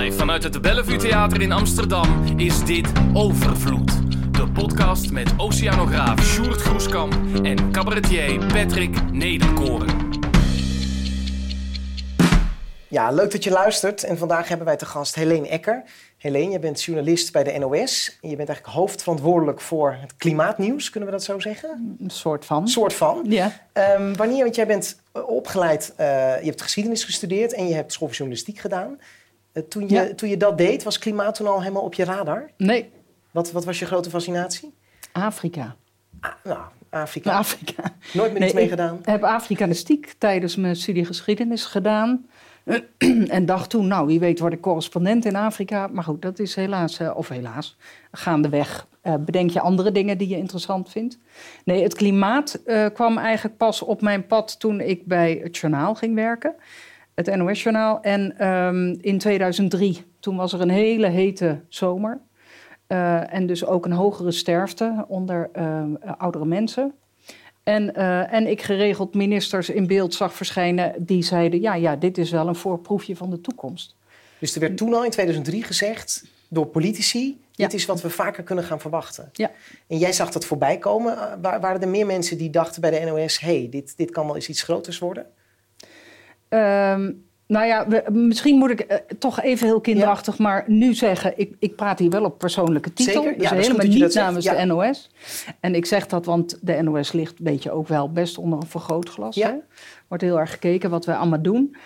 Live vanuit het Bellevue Theater in Amsterdam is dit Overvloed. De podcast met oceanograaf Sjoerd Groeskamp en cabaretier Patrick Nederkoren. Ja, leuk dat je luistert. En vandaag hebben wij te gast Helene Ecker. Helene, je bent journalist bij de NOS. En je bent eigenlijk hoofdverantwoordelijk voor het klimaatnieuws, kunnen we dat zo zeggen? Een soort van. Een soort van. Ja. Ehm, wanneer, want jij bent opgeleid, eh, je hebt geschiedenis gestudeerd en je hebt school voor journalistiek gedaan. Uh, toen, je, Ja. toen je dat deed, was klimaat toen al helemaal op je radar? Nee, Wat, wat was je grote fascinatie? Afrika. Ah, nou, Afrika. Afrika. Nooit meer iets Nee, mee gedaan? Ik heb Afrikanistiek tijdens mijn studie geschiedenis gedaan. en dacht toen, nou, wie weet word ik correspondent in Afrika. Maar goed, dat is helaas, eh, of helaas, gaandeweg. eh bedenk je andere dingen die je interessant vindt. Nee, het klimaat eh, kwam eigenlijk pas op mijn pad toen ik bij het journaal ging werken. Het NOS-journaal. En ehm, in 2003, toen was er een hele hete zomer. Eh, en dus ook een hogere sterfte onder eh, oudere mensen. En, eh, en ik geregeld ministers in beeld zag verschijnen die zeiden... ja, ja, dit is wel een voorproefje van de toekomst. Dus er werd toen al in 2003 gezegd door politici... Ja. dit is wat we vaker kunnen gaan verwachten. Ja. En jij zag dat voorbij komen. Wa- waren er meer mensen die dachten bij de NOS... hé, hey, dit, dit kan wel eens iets groters worden? Ehm, nou ja, we- misschien moet ik eh, toch even heel kinderachtig... maar nu zeggen, ik, ik praat hier wel op persoonlijke titel. Zeker, dus helemaal niet namens ja. de NOS. En ik zeg dat, want de NOS ligt, weet je ook wel, best onder een vergrootglas. Hè? Wordt heel erg gekeken wat wij allemaal doen.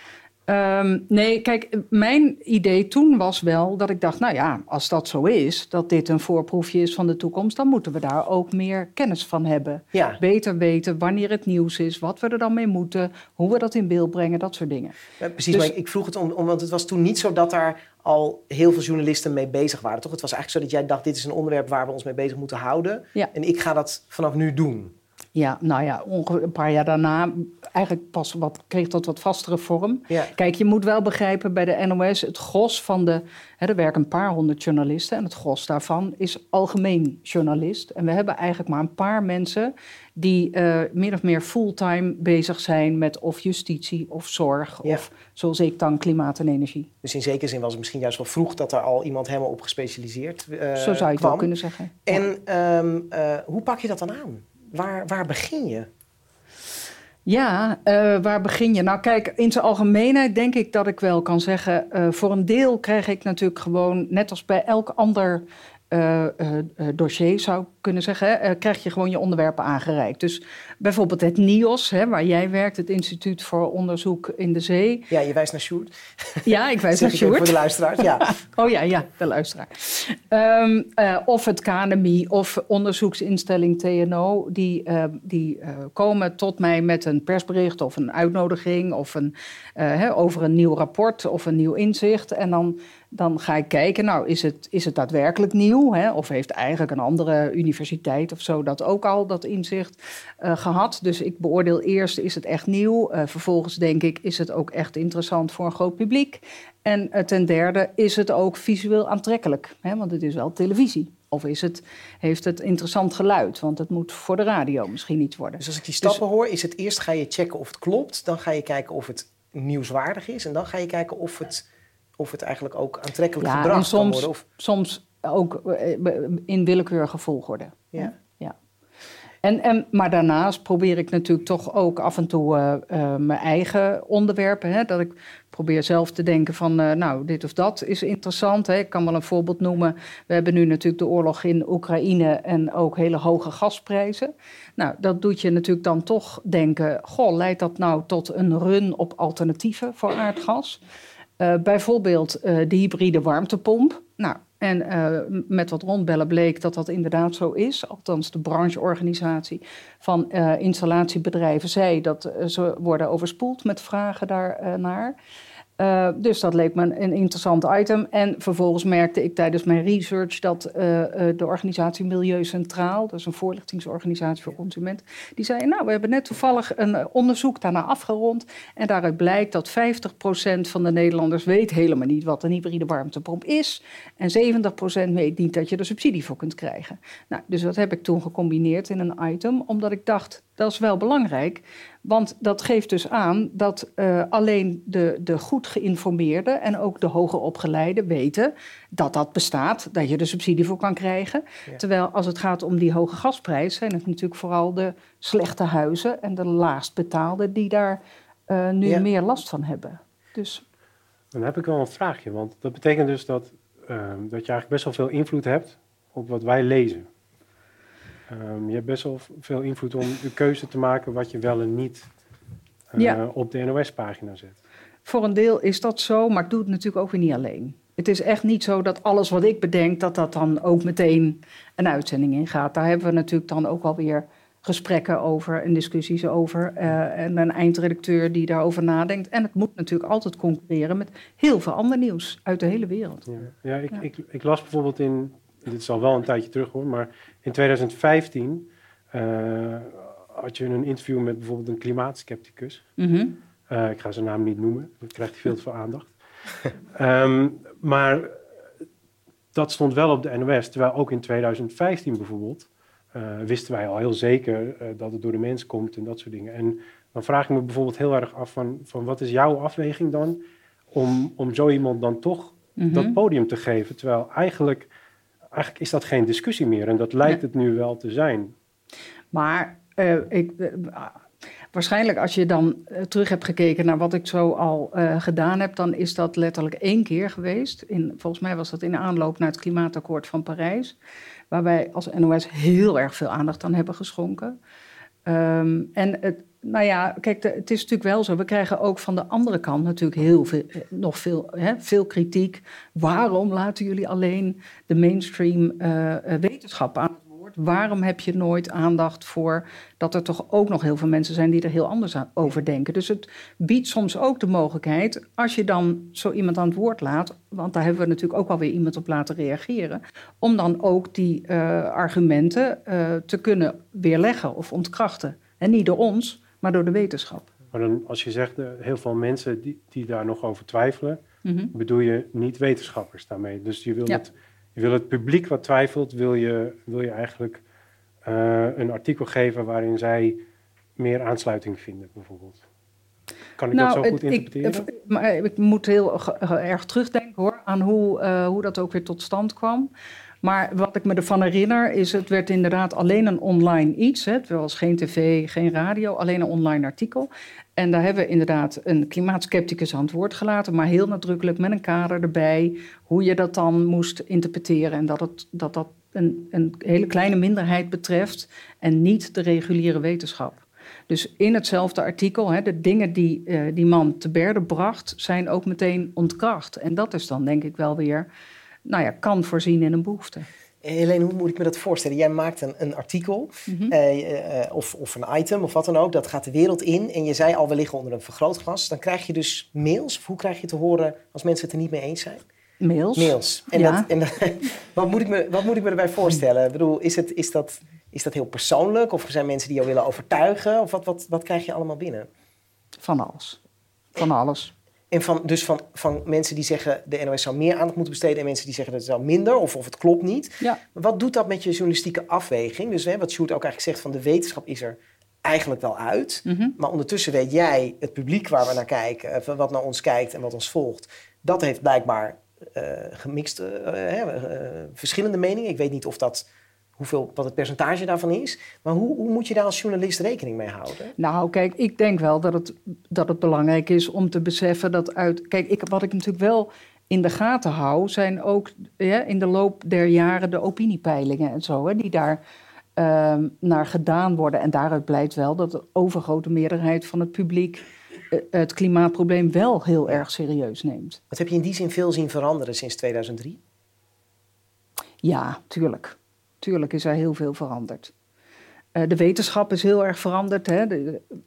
Ehm, nee, kijk, mijn idee toen was wel dat ik dacht, nou ja, als dat zo is, dat dit een voorproefje is van de toekomst, dan moeten we daar ook meer kennis van hebben. Ja, Beter weten wanneer het nieuws is, wat we er dan mee moeten, hoe we dat in beeld brengen, dat soort dingen. Ja, precies. Dus- maar ik, ik vroeg het om, om, want het was toen niet zo dat daar al heel veel journalisten mee bezig waren, toch? Het was eigenlijk zo dat jij dacht, dit is een onderwerp waar we ons mee bezig moeten houden. Ja. En ik ga dat vanaf nu doen. Ja, nou ja, een paar jaar daarna, eigenlijk pas wat, kreeg dat wat vastere vorm. Ja. Kijk, je moet wel begrijpen bij de NOS, het gros van de. Hè, er werken een paar honderd journalisten en het gros daarvan is algemeen journalist. En we hebben eigenlijk maar een paar mensen die eh min of meer fulltime bezig zijn met of justitie of zorg. Ja. Of zoals ik dan klimaat en energie. Dus in zekere zin was het misschien juist wel vroeg dat er al iemand helemaal op gespecialiseerd eh, Zo zou je het kwam. wel kunnen zeggen. Ja. En ehm, eh, hoe pak je dat dan aan? Waar, waar begin je? Ja, eh, waar begin je? Nou, kijk, in zijn algemeenheid denk ik dat ik wel kan zeggen. eh, voor een deel krijg ik natuurlijk gewoon, net als bij elk ander eh, eh, eh, dossier zou ik kunnen zeggen, krijg je gewoon je onderwerpen aangereikt. Dus bijvoorbeeld het NIOS, hè, waar jij werkt, het Instituut voor Onderzoek in de Zee. Ja, je wijst naar Sjoerd. Ja, ik wijs naar even voor Sjoerd. de luisteraars. Ja. Oh ja, ja, de luisteraar. Ehm, eh, of het KNMI of onderzoeksinstelling TNO, die, die komen tot mij met een persbericht of een uitnodiging of een, hè, over een nieuw rapport of een nieuw inzicht. En dan, dan ga ik kijken, nou, is het, is het daadwerkelijk nieuw? Hè? Of heeft eigenlijk een andere universiteit of zo dat ook al dat inzicht eh, gehad? Dus ik beoordeel eerst, is het echt nieuw? Eh, vervolgens denk ik, is het ook echt interessant voor een groot publiek? En eh, ten derde, is het ook visueel aantrekkelijk? Hè? Want het is wel televisie. Of is het, heeft het interessant geluid? Want het moet voor de radio misschien iets worden. Dus als ik die stappen hoor, is het eerst ga je checken of het klopt. Dan ga je kijken of het nieuwswaardig is. En dan ga je kijken of het, of het eigenlijk ook aantrekkelijk Ja, gebracht en soms- kan worden. Of, Soms ook eh, in willekeurige volgorde. ja. Ja. En, en, maar daarnaast probeer ik natuurlijk toch ook af en toe eh, eh, mijn eigen onderwerpen. Hè, dat ik probeer zelf te denken van, nou, dit of dat is interessant. Hè. Ik kan wel een voorbeeld noemen. We hebben nu natuurlijk de oorlog in Oekraïne en ook hele hoge gasprijzen. Nou, dat doet je natuurlijk dan toch denken, goh, leidt dat nou tot een run op alternatieven voor aardgas? Eh, bijvoorbeeld eh, de hybride warmtepomp. Nou, en eh, met wat rondbellen bleek dat dat inderdaad zo is. Althans, de brancheorganisatie van installatiebedrijven zei dat ze worden overspoeld met vragen daarnaar. Uh, dus dat leek me een, interessant item. En vervolgens merkte ik tijdens mijn research dat uh, uh, de organisatie Milieu Centraal, dat is een voorlichtingsorganisatie voor consumenten, die zei: Nou, we hebben net toevallig een onderzoek daarna afgerond. En daaruit blijkt dat 50% van de Nederlanders weet helemaal niet wat een hybride warmtepomp is. En 70% weet niet dat je er subsidie voor kunt krijgen. Nou, dus dat heb ik toen gecombineerd in een item, omdat ik dacht: dat is wel belangrijk. Want dat geeft dus aan dat uh, alleen de, de goed geïnformeerden en ook de hoger opgeleiden weten dat dat bestaat, dat je er subsidie voor kan krijgen. Terwijl als het gaat om die hoge gasprijs, zijn het natuurlijk vooral de slechte huizen en de laagst betaalden die daar uh, nu meer last van hebben. Dus. Dan heb ik wel een vraagje, want dat betekent dus dat, uh, dat je eigenlijk best wel veel invloed hebt op wat wij lezen. Um, je hebt best wel veel invloed om de keuze te maken wat je wel en niet uh, op de NOS-pagina zet. Voor een deel is dat zo, maar ik doe het natuurlijk ook weer niet alleen. Het is echt niet zo dat alles wat ik bedenk, dat dat dan ook meteen een uitzending in gaat. Daar hebben we natuurlijk dan ook alweer gesprekken over en discussies over. Uh, en een eindredacteur die daarover nadenkt. En het moet natuurlijk altijd concurreren met heel veel ander nieuws uit de hele wereld. Ja, ja, ik, ja. Ik, ik, las bijvoorbeeld in dit is al wel een tijdje terug hoor, maar in 2015 uh, had je een interview met bijvoorbeeld een klimaatskepticus. Mm -hmm. uh, ik ga zijn naam niet noemen, dan krijgt hij veel te veel aandacht. um, maar dat stond wel op de NOS, terwijl ook in 2015 bijvoorbeeld uh, wisten wij al heel zeker dat het door de mens komt en dat soort dingen. En dan vraag ik me bijvoorbeeld heel erg af van, van wat is jouw afweging dan om, om zo iemand dan toch mm -hmm. dat podium te geven, terwijl eigenlijk eigenlijk is dat geen discussie meer en dat lijkt het nu wel te zijn. Maar uh, ik, uh, waarschijnlijk als je dan uh, terug hebt gekeken naar wat ik zo al gedaan heb, dan is dat letterlijk één keer geweest. In, volgens mij was dat in aanloop naar het klimaatakkoord van Parijs, waar wij als NOS heel erg veel aandacht aan hebben geschonken. Um, en het, nou ja, kijk, het is natuurlijk wel zo. We krijgen ook van de andere kant natuurlijk heel veel, nog veel, hè, veel kritiek. Waarom laten jullie alleen de mainstream uh, wetenschap aan het woord? Waarom heb je nooit aandacht voor dat er toch ook nog heel veel mensen zijn die er heel anders over denken? Dus het biedt soms ook de mogelijkheid, als je dan zo iemand aan het woord laat, want daar hebben we natuurlijk ook alweer iemand op laten reageren, om dan ook die argumenten te kunnen weerleggen of ontkrachten. En niet door ons, maar door de wetenschap. Maar dan, als je zegt uh, heel veel mensen die, die daar nog over twijfelen, mm -hmm. bedoel je niet wetenschappers daarmee. Dus je wil, ja. het, je wil het publiek wat twijfelt, wil je, wil je eigenlijk uh, een artikel geven waarin zij meer aansluiting vinden, bijvoorbeeld. Kan ik nou, dat zo goed interpreteren? Ik, maar ik moet heel erg terugdenken hoor, aan hoe, uh, hoe dat ook weer tot stand kwam. Maar wat ik me ervan herinner is, het werd inderdaad alleen een online iets. Hè. Het was geen tv, geen radio, alleen een online artikel. En daar hebben we inderdaad een klimaatskepticus aan het woord gelaten, maar heel nadrukkelijk met een kader erbij, hoe je dat dan moest interpreteren en dat het, dat, dat een, een hele kleine minderheid betreft en niet de reguliere wetenschap. Dus in hetzelfde artikel, hè, de dingen die uh, die man te berde bracht, zijn ook meteen ontkracht. En dat is dan denk ik wel weer nou ja, kan voorzien in een behoefte. Helene, hoe moet ik me dat voorstellen? Jij maakt een, een artikel mm -hmm. uh, uh, of, of een item of wat dan ook. Dat gaat de wereld in. En je zei al, we liggen onder een vergrootglas. Dan krijg je dus mails. Of hoe krijg je te horen als mensen het er niet mee eens zijn? Mails. Mails. En, ja. dat, en dat, wat, moet ik me, wat moet ik me erbij voorstellen? Ik bedoel, is, het, is, dat, is dat heel persoonlijk? Of er zijn mensen die jou willen overtuigen? Of wat, wat, wat krijg je allemaal binnen? Van alles. Van alles. En van, dus van, van mensen die zeggen de NOS zou meer aandacht moeten besteden en mensen die zeggen dat het zou minder of, of het klopt niet. Ja. Wat doet dat met je journalistieke afweging? Dus hè, wat Sjoerd ook eigenlijk zegt van de wetenschap is er eigenlijk wel uit. Mhm. Mm -hmm. Maar ondertussen weet jij, het publiek waar we naar kijken, wat naar ons kijkt en wat ons volgt, dat heeft blijkbaar uh, gemixt, uh, uh, verschillende meningen. Ik weet niet of dat hoeveel, wat het percentage daarvan is. Maar hoe, hoe, moet je daar als journalist rekening mee houden? Nou, kijk, ik denk wel dat het, dat het belangrijk is om te beseffen dat uit. Kijk, ik, wat ik natuurlijk wel in de gaten hou, zijn ook ja, in de loop der jaren de opiniepeilingen en zo, hè, die daar uh, naar gedaan worden. En daaruit blijkt wel dat de overgrote meerderheid van het publiek uh, het klimaatprobleem wel heel erg serieus neemt. Wat heb je in die zin veel zien veranderen sinds 2003? Ja, tuurlijk. Tuurlijk is er heel veel veranderd. Uh, de wetenschap is heel erg veranderd. Hè?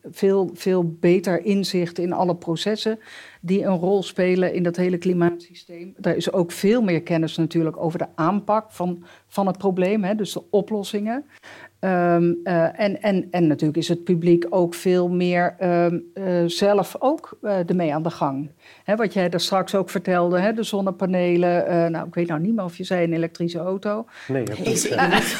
Veel, veel beter inzicht in alle processen. die een rol spelen in dat hele klimaatsysteem. Er is ook veel meer kennis natuurlijk over de aanpak van, van het probleem, hè, dus de oplossingen. Um, uh, en, en, en natuurlijk is het publiek ook veel meer um, uh, zelf ook uh, ermee aan de gang. Hè, wat jij daar straks ook vertelde, hè, de zonnepanelen. nou, ik weet nou niet meer of je zei een elektrische auto. Nee, Nee, zeker niet.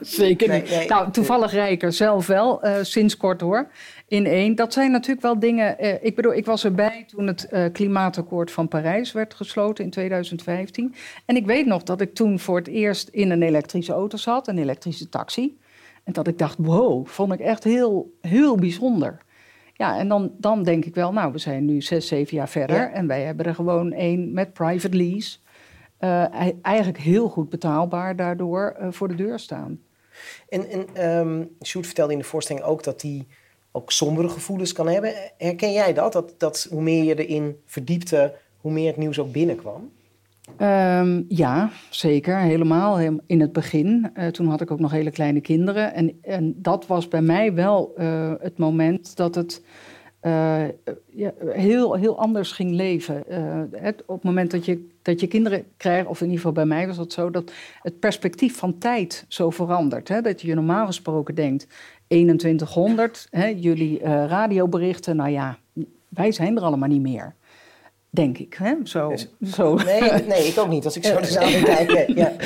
Zeker niet. nee. nou, toevallig Rijker zelf wel, eh, sinds kort hoor. In één. Dat zijn natuurlijk wel dingen. eh, ik bedoel, ik was erbij toen het eh, klimaatakkoord van Parijs werd gesloten in 2015. En ik weet nog dat ik toen voor het eerst in een elektrische auto zat, een elektrische taxi. En dat ik dacht, wow, vond ik echt heel, heel bijzonder. Ja, en dan, dan denk ik wel, nou, we zijn nu zes, zeven jaar verder. Ja. En wij hebben er gewoon één met private lease. eh, ei- eigenlijk heel goed betaalbaar daardoor eh, voor de deur staan. En, en ehm Sjoerd vertelde in de voorstelling ook dat hij ook sombere gevoelens kan hebben. Herken jij dat? dat? Dat hoe meer je erin verdiepte, hoe meer het nieuws ook binnenkwam? Ehm, ja, zeker. Helemaal in het begin. Eh, toen had ik ook nog hele kleine kinderen. En, en dat was bij mij wel eh, het moment dat het eh, ja, heel, heel anders ging leven. Eh, op het moment dat je, dat je kinderen krijgt, of in ieder geval bij mij was dat zo, dat het perspectief van tijd zo verandert. Hè? Dat je normaal gesproken denkt, 2100, hè, jullie eh, radioberichten, nou ja, wij zijn er allemaal niet meer. Denk ik. Hè? Zo, Dus- zo. Nee, nee, ik ook niet. Als ik zo de zaal kijk. Ja.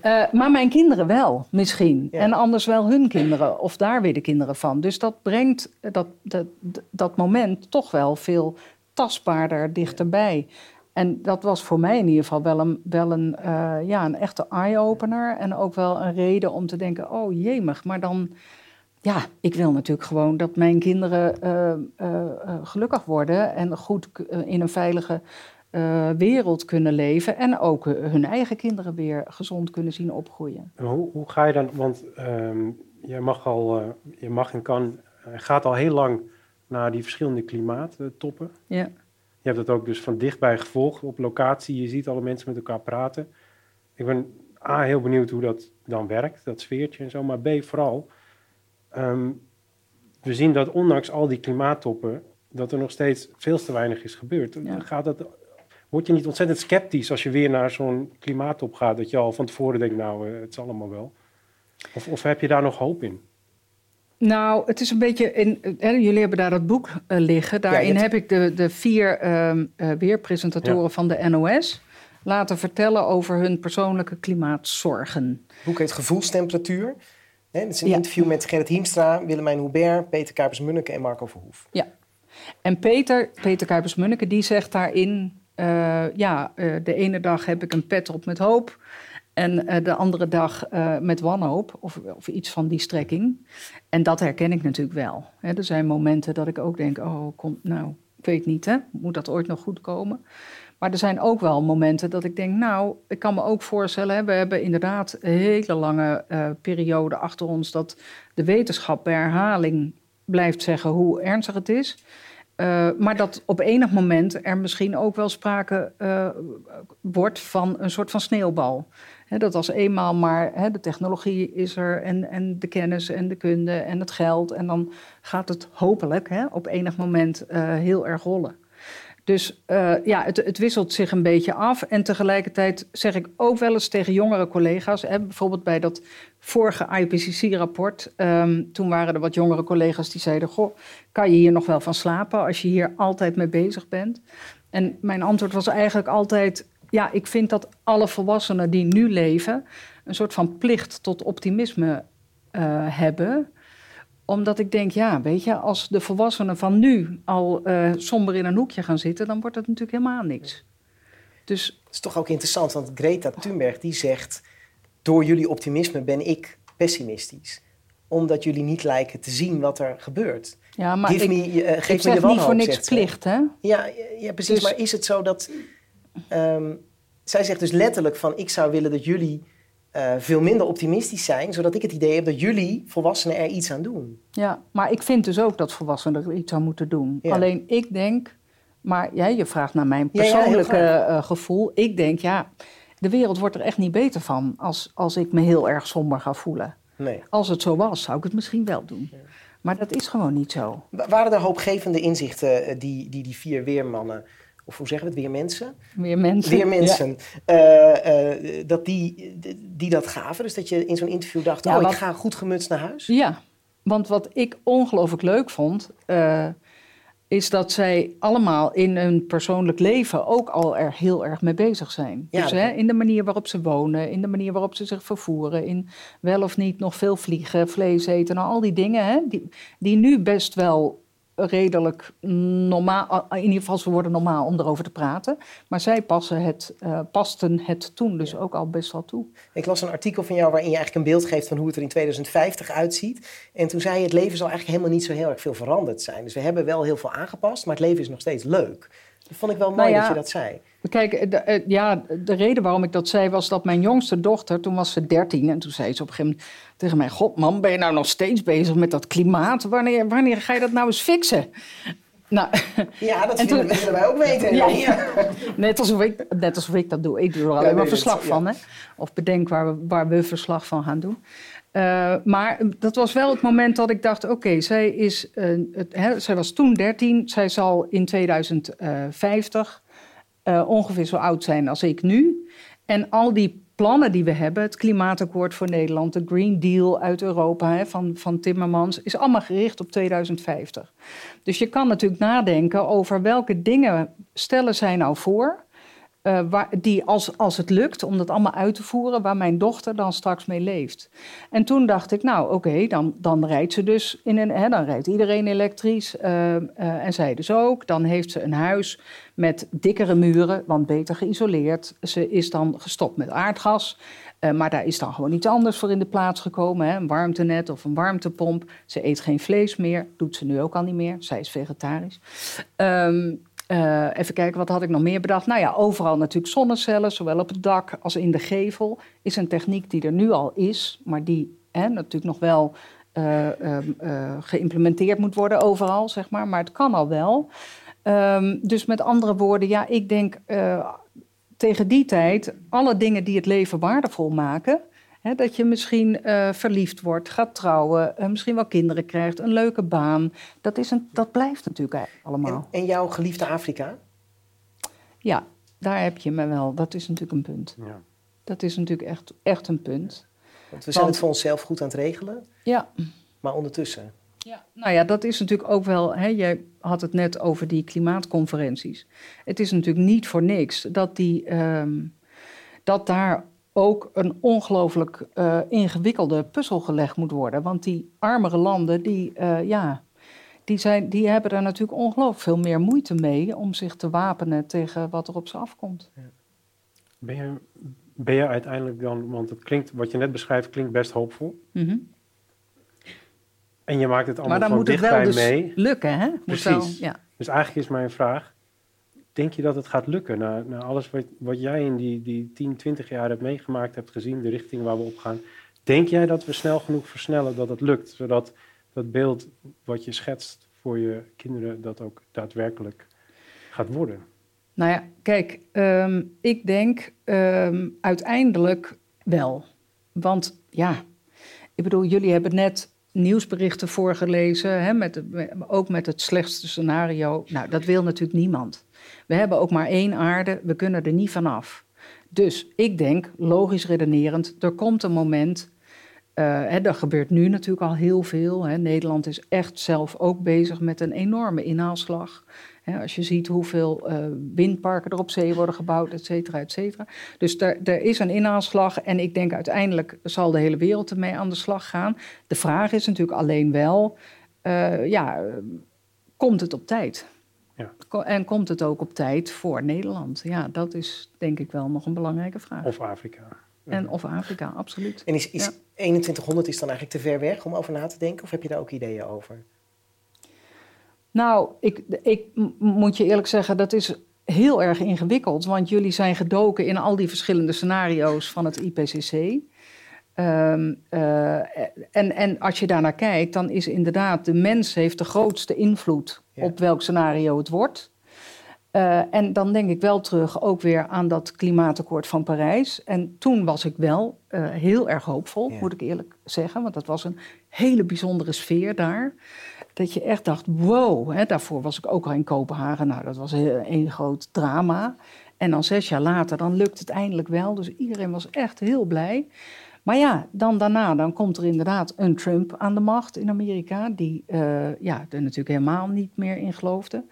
Eh, maar mijn kinderen wel, misschien. Ja. En anders wel hun kinderen, of daar weer de kinderen van. Dus dat brengt dat, dat, dat moment toch wel veel tastbaarder dichterbij. En dat was voor mij in ieder geval wel een, wel een, eh, ja, een echte eye-opener. En ook wel een reden om te denken, oh jemig, maar dan... Ja, ik wil natuurlijk gewoon dat mijn kinderen eh, eh, eh, gelukkig worden... en goed in een veilige wereld kunnen leven. En ook hun eigen kinderen weer gezond kunnen zien opgroeien. En Hoe, hoe ga je dan, want ehm je mag al, je mag en kan, gaat al heel lang naar die verschillende klimaattoppen. Ja. Je hebt dat ook dus van dichtbij gevolgd op locatie. Je ziet alle mensen met elkaar praten. Ik ben A, heel benieuwd hoe dat dan werkt, dat sfeertje en zo. Maar B, vooral, ehm, we zien dat ondanks al die klimaattoppen, dat er nog steeds veel te weinig is gebeurd. Ja. Gaat dat, word je niet ontzettend sceptisch als je weer naar zo'n klimaattop gaat, dat je al van tevoren denkt, nou, eh, het is allemaal wel. Of, of heb je daar nog hoop in? Nou, het is een beetje. In, hè, jullie hebben daar dat boek eh, liggen. Daarin heb ik de, de vier ehm, eh, weerpresentatoren Ja. van de NOS laten vertellen over hun persoonlijke klimaatzorgen. Het boek heet Gevoelstemperatuur. Hè, het is een Ja. interview met Gerrit Hiemstra, Willemijn Hubert, Peter Kuipers-Munneke en Marco Verhoef. En Peter, Peter Kuipers-Munneke, die zegt daarin... eh, ja, eh, de ene dag heb ik een pet op met hoop... en eh, de andere dag met wanhoop, of, of iets van die strekking. En dat herken ik natuurlijk wel. Hè, er zijn momenten dat ik ook denk... oh, kom, nou, ik weet niet, hè? moet dat ooit nog goed komen? Maar er zijn ook wel momenten dat ik denk... nou, ik kan me ook voorstellen... We hebben inderdaad een hele lange eh, periode achter ons... dat de wetenschap bij herhaling blijft zeggen hoe ernstig het is... Uh, maar dat op enig moment er misschien ook wel sprake uh, wordt van een soort van sneeuwbal. Dat als eenmaal maar de technologie is er en, en de kennis en de kunde en het geld. En dan gaat het hopelijk op enig moment heel erg rollen. Dus ja, het, het, wisselt zich een beetje af. En tegelijkertijd zeg ik ook wel eens tegen jongere collega's, hè, bijvoorbeeld bij dat vorige IPCC-rapport, um, toen waren er wat jongere collega's die zeiden: Goh, kan je hier nog wel van slapen als je hier altijd mee bezig bent? En mijn antwoord was eigenlijk altijd: Ja, ik vind dat alle volwassenen die nu leven een soort van plicht tot optimisme uh, hebben omdat ik denk, ja, weet je, als de volwassenen van nu al uh, somber in een hoekje gaan zitten, dan wordt het natuurlijk helemaal niks. Dus Het is toch ook interessant, want Greta Thunberg die zegt... door jullie optimisme ben ik pessimistisch. Omdat jullie niet lijken te zien wat er gebeurt. ja, maar Give ik, me, uh, geef ik me zeg de wanhoop, niet voor niks plicht, hè? Ja, ja precies. Dus- Maar is het zo dat... ehm, zij zegt dus letterlijk van... ik zou willen dat jullie eh, veel minder optimistisch zijn... zodat ik het idee heb dat jullie, volwassenen, er iets aan doen. Ja, maar ik vind dus ook dat volwassenen er iets aan moeten doen. Ja. Alleen ik denk, maar ja, je vraagt naar mijn ja, persoonlijke eh, gevoel. Ik denk, ja, de wereld wordt er echt niet beter van als, als ik me heel erg somber ga voelen. Nee. Als het zo was, zou ik het misschien wel doen. Maar dat is gewoon niet zo. Waren er hoopgevende inzichten eh, die die, die vier weermannen, of hoe zeggen we het, weermensen? Weermensen. Weermensen, eh, eh, dat die, die dat gaven? Dus dat je in zo'n interview dacht, Ja, oh, wat- ik ga goed gemutst naar huis? Ja, want wat ik ongelooflijk leuk vond, eh, is dat zij allemaal in hun persoonlijk leven ook al er heel erg mee bezig zijn. Ja, dus hè, in de manier waarop ze wonen, in de manier waarop ze zich vervoeren, in wel of niet nog veel vliegen, vlees eten, nou, al die dingen hè, die, die nu best wel redelijk normaal, in ieder geval ze worden normaal om erover te praten. Maar zij passen het, eh, pasten het toen dus ook al best wel toe. Ik las een artikel van jou waarin je eigenlijk een beeld geeft van hoe het er in 2050 uitziet. En toen zei je, het leven zal eigenlijk helemaal niet zo heel erg veel veranderd zijn. Dus we hebben wel heel veel aangepast, maar het leven is nog steeds leuk. Dat vond ik wel mooi Nou ja, dat je dat zei. Kijk, de, eh, ja, de reden waarom ik dat zei was dat mijn jongste dochter, toen was ze 13, en toen zei ze op een gegeven moment tegen mij: God, man, ben je nou nog steeds bezig met dat klimaat? Wanneer, wanneer ga je dat nou eens fixen? Nou, Ja, dat En willen, wij ook weten. Ja. Ja. net, alsof ik, net alsof ik dat doe. Ik doe er alleen maar verslag van, hè? Of bedenk waar we, waar we verslag van gaan doen. Eh, maar dat was wel het moment dat ik dacht: oké, zij, is, eh, zij was toen 13, zij zal in 2050 eh, ongeveer zo oud zijn als ik nu. En al die plannen die we hebben, het klimaatakkoord voor Nederland, de Green Deal uit Europa hè, van, van Timmermans, is allemaal gericht op 2050. Dus je kan natuurlijk nadenken over welke dingen stellen zij nou voor. Eh, die als, als het lukt om dat allemaal uit te voeren, waar mijn dochter dan straks mee leeft. En toen dacht ik, nou oké, dan, dan rijdt ze dus in een, hè, dan rijdt iedereen elektrisch. eh, eh, en zij dus ook. Dan heeft ze een huis met dikkere muren, want beter geïsoleerd. Ze is dan gestopt met aardgas. maar daar is dan gewoon iets anders voor in de plaats gekomen. Hè? Een warmtenet of een warmtepomp. Ze eet geen vlees meer. Doet ze nu ook al niet meer. Zij is vegetarisch. Ehm, eh, even kijken, wat had ik nog meer bedacht? Nou ja, overal natuurlijk zonnecellen, zowel op het dak als in de gevel. Is een techniek die er nu al is, maar die hè, natuurlijk nog wel eh, ehm, eh, geïmplementeerd moet worden overal, zeg maar. Maar het kan al wel. Ehm, dus met andere woorden, ja, ik denk tegen die tijd alle dingen die het leven waardevol maken. Hè, dat je misschien eh, verliefd wordt, gaat trouwen, eh, misschien wel kinderen krijgt, een leuke baan. Dat, is een, dat blijft natuurlijk eigenlijk allemaal. En, en jouw geliefde Afrika? Ja, daar heb je me wel. Dat is natuurlijk een punt. Ja. Dat is natuurlijk echt, echt een punt. Want we zijn Want- het voor onszelf goed aan het regelen, Ja. maar ondertussen. Ja, nou ja, dat is natuurlijk ook wel. Hè, jij had het net over die klimaatconferenties. Het is natuurlijk niet voor niks dat, die, ehm, dat daar ook een ongelooflijk eh, ingewikkelde puzzel gelegd moet worden. Want die armere landen, die, eh, ja, die, zijn, die hebben er natuurlijk ongelooflijk veel meer moeite mee om zich te wapenen tegen wat er op ze afkomt. Ben, je, ben je uiteindelijk dan, want het klinkt, wat je net beschrijft, klinkt best hoopvol. Mhm. En je maakt het allemaal Maar dan moet het wel dus mee. lukken, hè? Moet wel- Precies. ja. Dus eigenlijk is mijn vraag, denk je dat het gaat lukken? Na, na alles wat, wat jij in die, die 10, 20 jaar hebt meegemaakt, hebt gezien, de richting waar we op gaan. Denk jij dat we snel genoeg versnellen dat het lukt? Zodat dat beeld wat je schetst voor je kinderen, dat ook daadwerkelijk gaat worden? Nou ja, kijk, ehm, ik denk ehm, uiteindelijk wel. Want ja, ik bedoel, jullie hebben net nieuwsberichten voorgelezen, hè, met, ook met het slechtste scenario. Nou, dat wil natuurlijk niemand. We hebben ook maar één aarde, we kunnen er niet vanaf. Dus ik denk, logisch redenerend, er komt een moment. hè, er gebeurt nu natuurlijk al heel veel. Hè. Nederland is echt zelf ook bezig met een enorme inhaalslag. Hè, als je ziet hoeveel eh, windparken er op zee worden gebouwd, et cetera, et cetera. Dus er, is een inhaalslag en ik denk uiteindelijk zal de hele wereld ermee aan de slag gaan. De vraag is natuurlijk alleen wel, eh, ja, komt het op tijd? En komt het ook op tijd voor Nederland? Ja, dat is denk ik wel nog een belangrijke vraag. Of Afrika? En of Afrika, absoluut. En is, is Ja. 2100 is dan eigenlijk te ver weg om over na te denken? Of heb je daar ook ideeën over? Nou, ik, ik moet je eerlijk zeggen, dat is heel erg ingewikkeld. Want jullie zijn gedoken in al die verschillende scenario's van het IPCC. Ehm, eh, en, en als je daarnaar kijkt, dan is inderdaad de mens heeft de grootste invloed Ja. op welk scenario het wordt. Uh, en dan denk ik wel terug ook weer aan dat klimaatakkoord van Parijs. En toen was ik wel uh, heel erg hoopvol, ja. moet ik eerlijk zeggen. Want dat was een hele bijzondere sfeer daar. Dat je echt dacht, wow. Hè, daarvoor was ik ook al in Kopenhagen. Nou, dat was een, een groot drama. En dan zes jaar later, dan lukt het eindelijk wel. Dus iedereen was echt heel blij. Maar ja, dan daarna dan komt er inderdaad een Trump aan de macht in Amerika, die uh, ja, er natuurlijk helemaal niet meer in geloofde.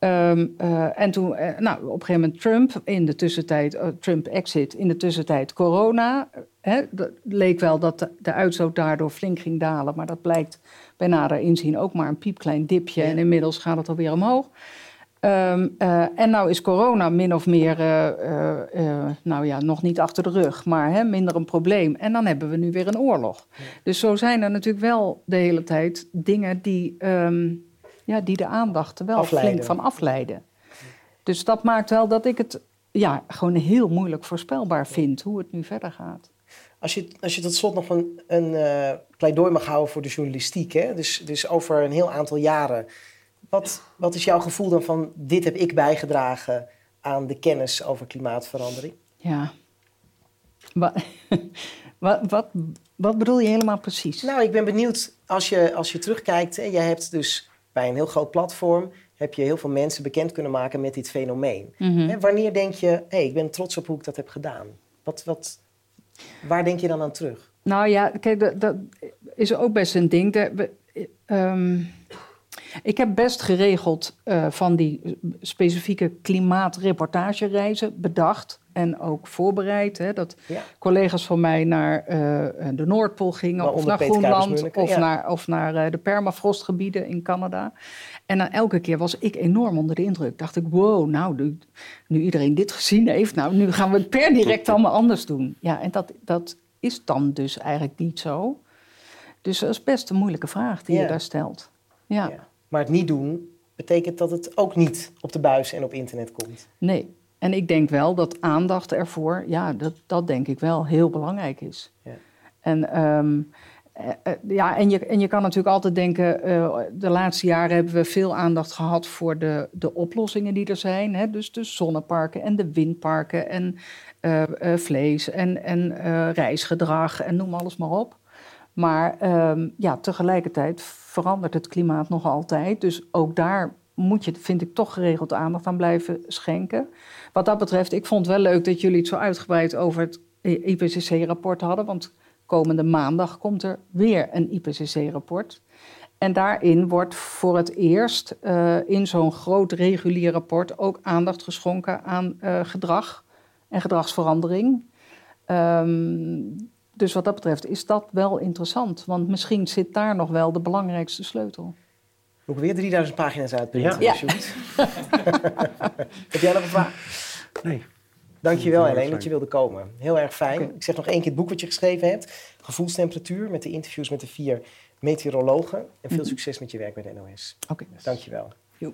Um, uh, en toen, uh, nou, op een gegeven moment Trump, in de tussentijd, Trump exit, in de tussentijd corona. Hè, leek wel dat de, de, uitstoot daardoor flink ging dalen, maar dat blijkt bij nader inzien ook maar een piepklein dipje. Ja. En inmiddels gaat het alweer omhoog. Um, uh, en nou is corona min of meer, uh, uh, nou ja, nog niet achter de rug, maar hè, minder een probleem. En dan hebben we nu weer een oorlog. Ja. Dus zo zijn er natuurlijk wel de hele tijd dingen die, um, ja, die de aandacht er wel afleiden. flink van afleiden. Dus dat maakt wel dat ik het ja, gewoon heel moeilijk voorspelbaar vind hoe het nu verder gaat. Als je, als je tot slot nog een, een pleidooi mag houden voor de journalistiek, hè? Dus, dus over een heel aantal jaren. Wat, wat is jouw gevoel dan van dit heb ik bijgedragen aan de kennis over klimaatverandering? Ja. Wat, wat, wat, wat bedoel je helemaal precies? Nou, ik ben benieuwd als je, als je terugkijkt. Hè, jij hebt dus bij een heel groot platform heb je heel veel mensen bekend kunnen maken met dit fenomeen. Mm -hmm. Hè, wanneer denk je, hé, hey, ik ben trots op hoe ik dat heb gedaan? Wat, wat, waar denk je dan aan terug? Nou ja, kijk, dat, dat is ook best een ding. Um, ik heb best geregeld uh, van die specifieke klimaatreportagereizen bedacht en ook voorbereid. Hè, dat ja. collega's van mij naar uh, de Noordpool gingen, maar of naar Groenland, of, ja. naar, of naar uh, de permafrostgebieden in Canada. En dan elke keer was ik enorm onder de indruk. Dacht ik, wow, nou, nu, nu iedereen dit gezien heeft, nou, nu gaan we het per direct allemaal anders doen. Ja, en dat, dat is dan dus eigenlijk niet zo. Dus dat is best een moeilijke vraag die ja. je daar stelt. ja. Maar het niet doen betekent dat het ook niet op de buis en op internet komt. Nee, en ik denk wel dat aandacht ervoor, ja, dat, dat denk ik wel heel belangrijk is. Ja. En, um, uh, ja, en, je, en je kan natuurlijk altijd denken, uh, de laatste jaren hebben we veel aandacht gehad voor de, de oplossingen die er zijn. Hè? Dus de zonneparken en de windparken en uh, vlees en, en reisgedrag en noem alles maar op. Maar um, ja, tegelijkertijd verandert het klimaat nog altijd. Dus ook daar moet je, vind ik, toch geregeld aandacht aan blijven schenken. Wat dat betreft, ik vond het wel leuk dat jullie het zo uitgebreid over het IPCC-rapport hadden. Want komende maandag komt er weer een IPCC-rapport. En daarin wordt voor het eerst uh, in zo'n groot regulier rapport ook aandacht geschonken aan uh, gedrag en gedragsverandering. Um, dus wat dat betreft is dat wel interessant. Want misschien zit daar nog wel de belangrijkste sleutel. Moet ik weer 3000 pagina's uitprinten? Ja. ja. Heb jij nog een vraag? Nee. Dankjewel Helene dat je wilde komen. Heel erg fijn. Okay. Ik zeg nog één keer het boek wat je geschreven hebt. Gevoelstemperatuur met de interviews met de vier meteorologen. En veel mm -hmm. succes met je werk bij de NOS. Oké. Okay. Dankjewel. Jo.